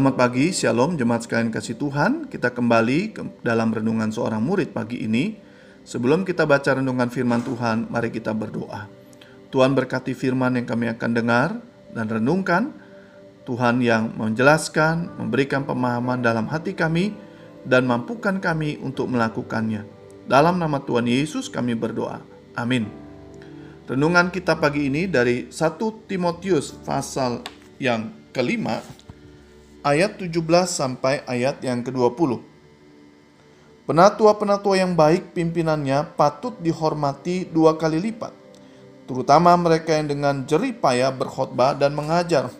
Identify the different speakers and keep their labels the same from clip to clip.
Speaker 1: Selamat pagi, Shalom jemaat sekalian kasih Tuhan. Kita kembali ke dalam renungan seorang murid pagi ini. Sebelum kita baca renungan firman Tuhan, mari kita berdoa. Tuhan berkati firman yang kami akan dengar dan renungkan. Tuhan yang menjelaskan, memberikan pemahaman dalam hati kami, dan mampukan kami untuk melakukannya. Dalam nama Tuhan Yesus kami berdoa. Amin. Renungan kita pagi ini dari 1 Timotius pasal yang kelima ayat 17 sampai ayat yang ke-20. Penatua-penatua yang baik pimpinannya patut dihormati dua kali lipat, terutama mereka yang dengan jerih payah berkhotbah dan mengajar.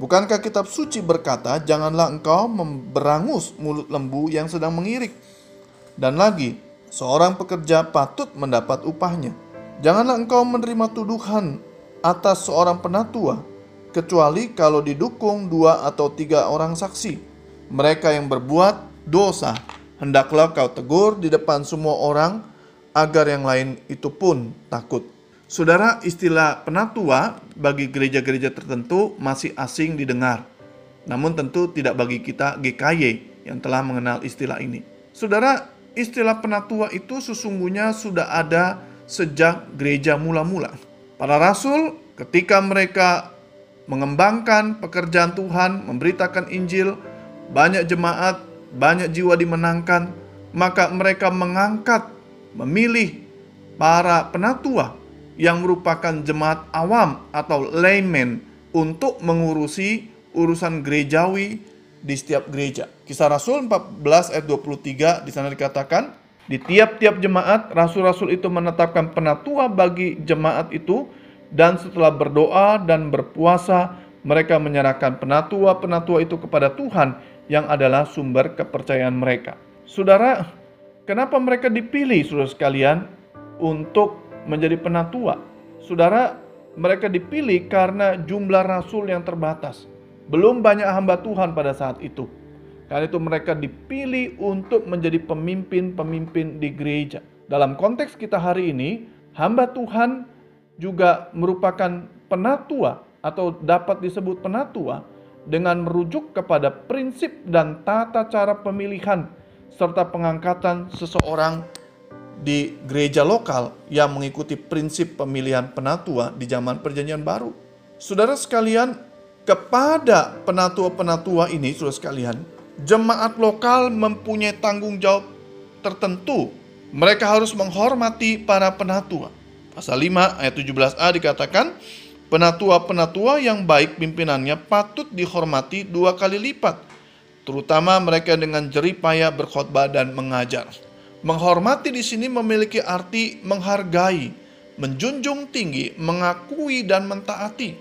Speaker 1: Bukankah kitab suci berkata, "Janganlah engkau memberangus mulut lembu yang sedang mengirik." Dan lagi, seorang pekerja patut mendapat upahnya. Janganlah engkau menerima tuduhan atas seorang penatua kecuali kalau didukung dua atau tiga orang saksi. Mereka yang berbuat dosa, hendaklah kau tegur di depan semua orang, agar yang lain itu pun takut. Saudara, istilah penatua bagi gereja-gereja tertentu masih asing didengar. Namun tentu tidak bagi kita GKY yang telah mengenal istilah ini. Saudara, istilah penatua itu sesungguhnya sudah ada sejak gereja mula-mula. Para rasul ketika mereka mengembangkan pekerjaan Tuhan, memberitakan Injil, banyak jemaat, banyak jiwa dimenangkan, maka mereka mengangkat, memilih para penatua yang merupakan jemaat awam atau layman untuk mengurusi urusan gerejawi di setiap gereja. Kisah Rasul 14 ayat 23 di sana dikatakan, di tiap-tiap jemaat rasul-rasul itu menetapkan penatua bagi jemaat itu dan setelah berdoa dan berpuasa, mereka menyerahkan penatua-penatua itu kepada Tuhan yang adalah sumber kepercayaan mereka. Saudara, kenapa mereka dipilih saudara sekalian untuk menjadi penatua? Saudara, mereka dipilih karena jumlah rasul yang terbatas. Belum banyak hamba Tuhan pada saat itu. Karena itu mereka dipilih untuk menjadi pemimpin-pemimpin di gereja. Dalam konteks kita hari ini, hamba Tuhan juga merupakan penatua atau dapat disebut penatua dengan merujuk kepada prinsip dan tata cara pemilihan serta pengangkatan seseorang di gereja lokal yang mengikuti prinsip pemilihan penatua di zaman Perjanjian Baru. Saudara sekalian, kepada penatua-penatua ini, saudara sekalian, jemaat lokal mempunyai tanggung jawab tertentu. Mereka harus menghormati para penatua. Pasal 5 ayat 17a dikatakan, Penatua-penatua yang baik pimpinannya patut dihormati dua kali lipat, terutama mereka dengan jerih payah berkhotbah dan mengajar. Menghormati di sini memiliki arti menghargai, menjunjung tinggi, mengakui dan mentaati.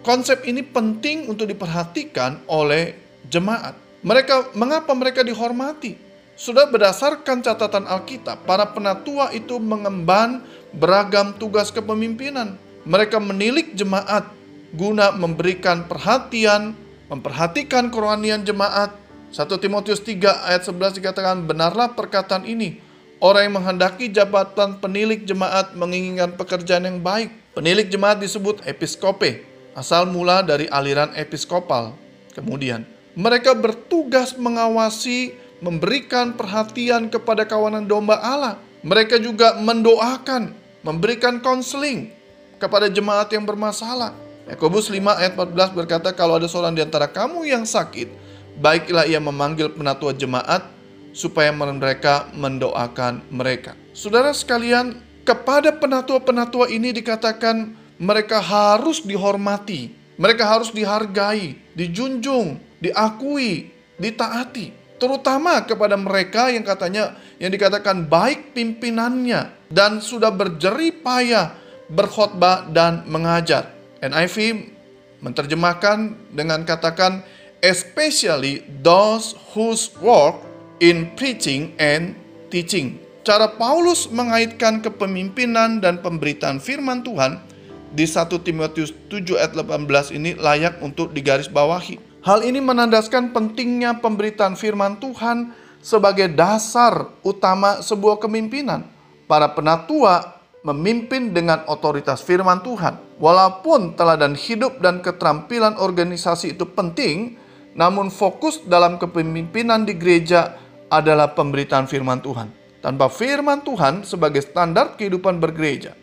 Speaker 1: Konsep ini penting untuk diperhatikan oleh jemaat. Mereka mengapa mereka dihormati? Sudah berdasarkan catatan Alkitab, para penatua itu mengemban beragam tugas kepemimpinan. Mereka menilik jemaat guna memberikan perhatian, memperhatikan kerohanian jemaat. 1 Timotius 3 ayat 11 dikatakan, benarlah perkataan ini. Orang yang menghendaki jabatan penilik jemaat menginginkan pekerjaan yang baik. Penilik jemaat disebut episkope, asal mula dari aliran episkopal. Kemudian, mereka bertugas mengawasi memberikan perhatian kepada kawanan domba Allah. Mereka juga mendoakan, memberikan konseling kepada jemaat yang bermasalah. Yakobus 5 ayat 14 berkata, kalau ada seorang di antara kamu yang sakit, baiklah ia memanggil penatua jemaat supaya mereka mendoakan mereka. Saudara sekalian, kepada penatua-penatua ini dikatakan mereka harus dihormati, mereka harus dihargai, dijunjung, diakui, ditaati terutama kepada mereka yang katanya yang dikatakan baik pimpinannya dan sudah berjerih payah berkhotbah dan mengajar. NIV menerjemahkan dengan katakan especially those whose work in preaching and teaching. Cara Paulus mengaitkan kepemimpinan dan pemberitaan firman Tuhan di 1 Timotius 7 ayat 18 ini layak untuk digarisbawahi. Hal ini menandaskan pentingnya pemberitaan firman Tuhan sebagai dasar utama sebuah kepemimpinan. Para penatua memimpin dengan otoritas firman Tuhan. Walaupun teladan hidup dan keterampilan organisasi itu penting, namun fokus dalam kepemimpinan di gereja adalah pemberitaan firman Tuhan. Tanpa firman Tuhan sebagai standar kehidupan bergereja,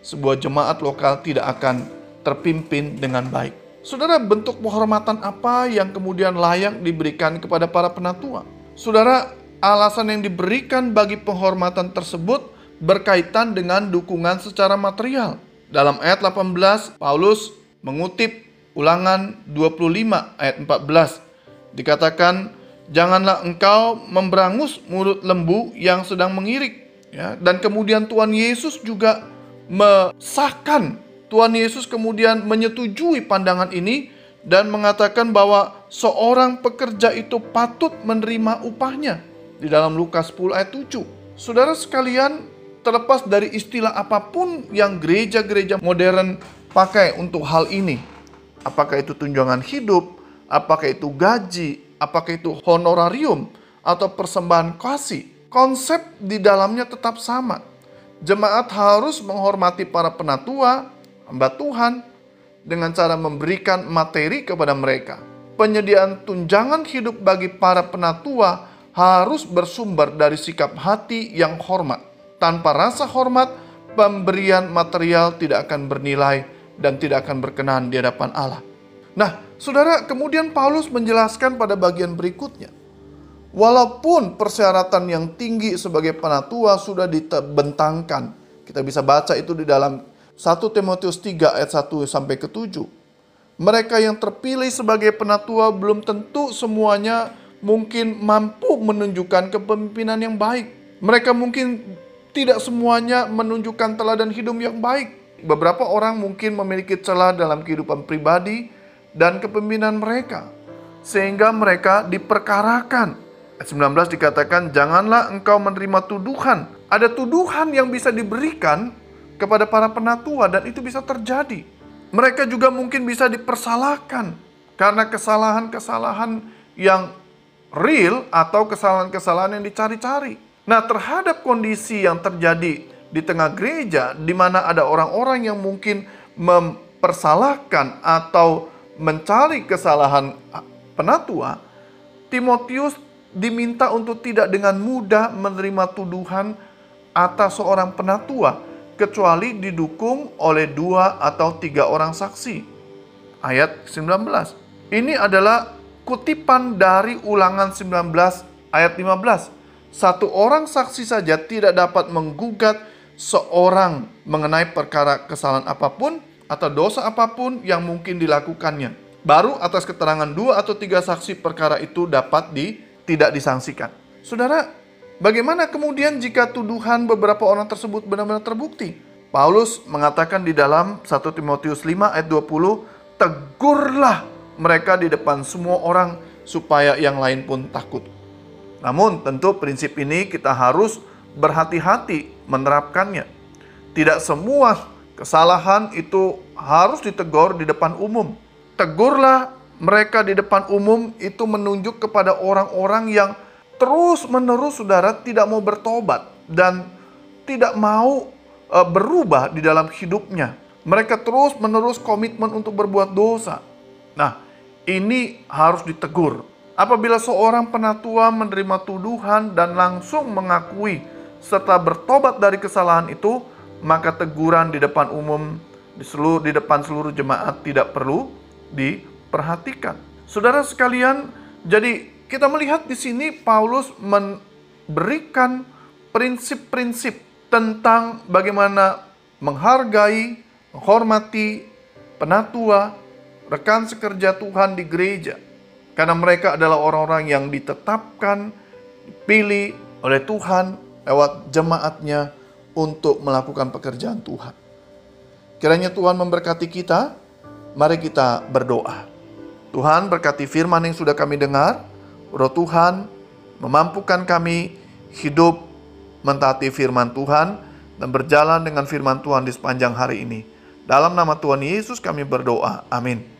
Speaker 1: sebuah jemaat lokal tidak akan terpimpin dengan baik. Saudara, bentuk penghormatan apa yang kemudian layak diberikan kepada para penatua? Saudara, alasan yang diberikan bagi penghormatan tersebut berkaitan dengan dukungan secara material. Dalam ayat 18, Paulus mengutip ulangan 25 ayat 14. Dikatakan, janganlah engkau memberangus mulut lembu yang sedang mengirik. Ya, dan kemudian Tuhan Yesus juga mesahkan. Tuhan Yesus kemudian menyetujui pandangan ini dan mengatakan bahwa seorang pekerja itu patut menerima upahnya. Di dalam Lukas 10 ayat 7. Saudara sekalian, terlepas dari istilah apa pun yang gereja-gereja modern pakai untuk hal ini, apakah itu tunjangan hidup, apakah itu gaji, apakah itu honorarium atau persembahan kasih, konsep di dalamnya tetap sama. Jemaat harus menghormati para penatua, hamba Tuhan, dengan cara memberikan materi kepada mereka. Penyediaan tunjangan hidup bagi para penatua harus bersumber dari sikap hati yang hormat. Tanpa rasa hormat, pemberian material tidak akan bernilai dan tidak akan berkenan di hadapan Allah. Nah, saudara, kemudian Paulus menjelaskan pada bagian berikutnya. Walaupun persyaratan yang tinggi sebagai penatua sudah dibentangkan, kita bisa baca itu di dalam 1 Timotius 3 ayat 1 sampai ke 7. Mereka yang terpilih sebagai penatua belum tentu semuanya mungkin mampu menunjukkan kepemimpinan yang baik. Mereka mungkin tidak semuanya menunjukkan teladan hidup yang baik. Beberapa orang mungkin memiliki celah dalam kehidupan pribadi, dan kepemimpinan mereka sehingga mereka diperkarakan. Ayat 19 dikatakan janganlah engkau menerima tuduhan. Ada tuduhan yang bisa diberikan kepada para penatua dan itu bisa terjadi. Mereka juga mungkin bisa dipersalahkan karena kesalahan-kesalahan yang real atau kesalahan-kesalahan yang dicari-cari. Nah, terhadap kondisi yang terjadi di tengah gereja di mana ada orang-orang yang mungkin mempersalahkan atau mencari kesalahan penatua, Timotius diminta untuk tidak dengan mudah menerima tuduhan atas seorang penatua, kecuali didukung oleh dua atau tiga orang saksi. Ayat 19. Ini adalah kutipan dari ulangan 19 ayat 15. Satu orang saksi saja tidak dapat menggugat seorang mengenai perkara kesalahan apa pun atau dosa apa pun yang mungkin dilakukannya. Baru atas keterangan dua atau tiga saksi perkara itu dapat di, tidak disangsikan. Saudara, bagaimana kemudian jika tuduhan beberapa orang tersebut benar-benar terbukti? Paulus mengatakan di dalam 1 Timotius 5 ayat 20, tegurlah mereka di depan semua orang supaya yang lain pun takut. Namun tentu prinsip ini kita harus berhati-hati menerapkannya. Tidak semua Kesalahan itu harus ditegur di depan umum. Tegurlah mereka di depan umum itu menunjuk kepada orang-orang yang terus-menerus saudara tidak mau bertobat dan tidak mau uh, berubah di dalam hidupnya. Mereka terus-menerus komitmen untuk berbuat dosa. Nah, ini harus ditegur. Apabila seorang penatua menerima tuduhan dan langsung mengakui serta bertobat dari kesalahan itu, maka teguran di depan umum di seluruh di depan seluruh jemaat tidak perlu diperhatikan. Saudara sekalian, jadi kita melihat di sini Paulus memberikan prinsip-prinsip tentang bagaimana menghargai, menghormati penatua, rekan sekerja Tuhan di gereja. Karena mereka adalah orang-orang yang ditetapkan, dipilih oleh Tuhan lewat jemaatnya untuk melakukan pekerjaan Tuhan. Kiranya Tuhan memberkati kita. Mari kita berdoa. Tuhan berkati firman yang sudah kami dengar. Roh Tuhan memampukan kami hidup mentaati firman Tuhan dan berjalan dengan firman Tuhan di sepanjang hari ini. Dalam nama Tuhan Yesus kami berdoa. Amin.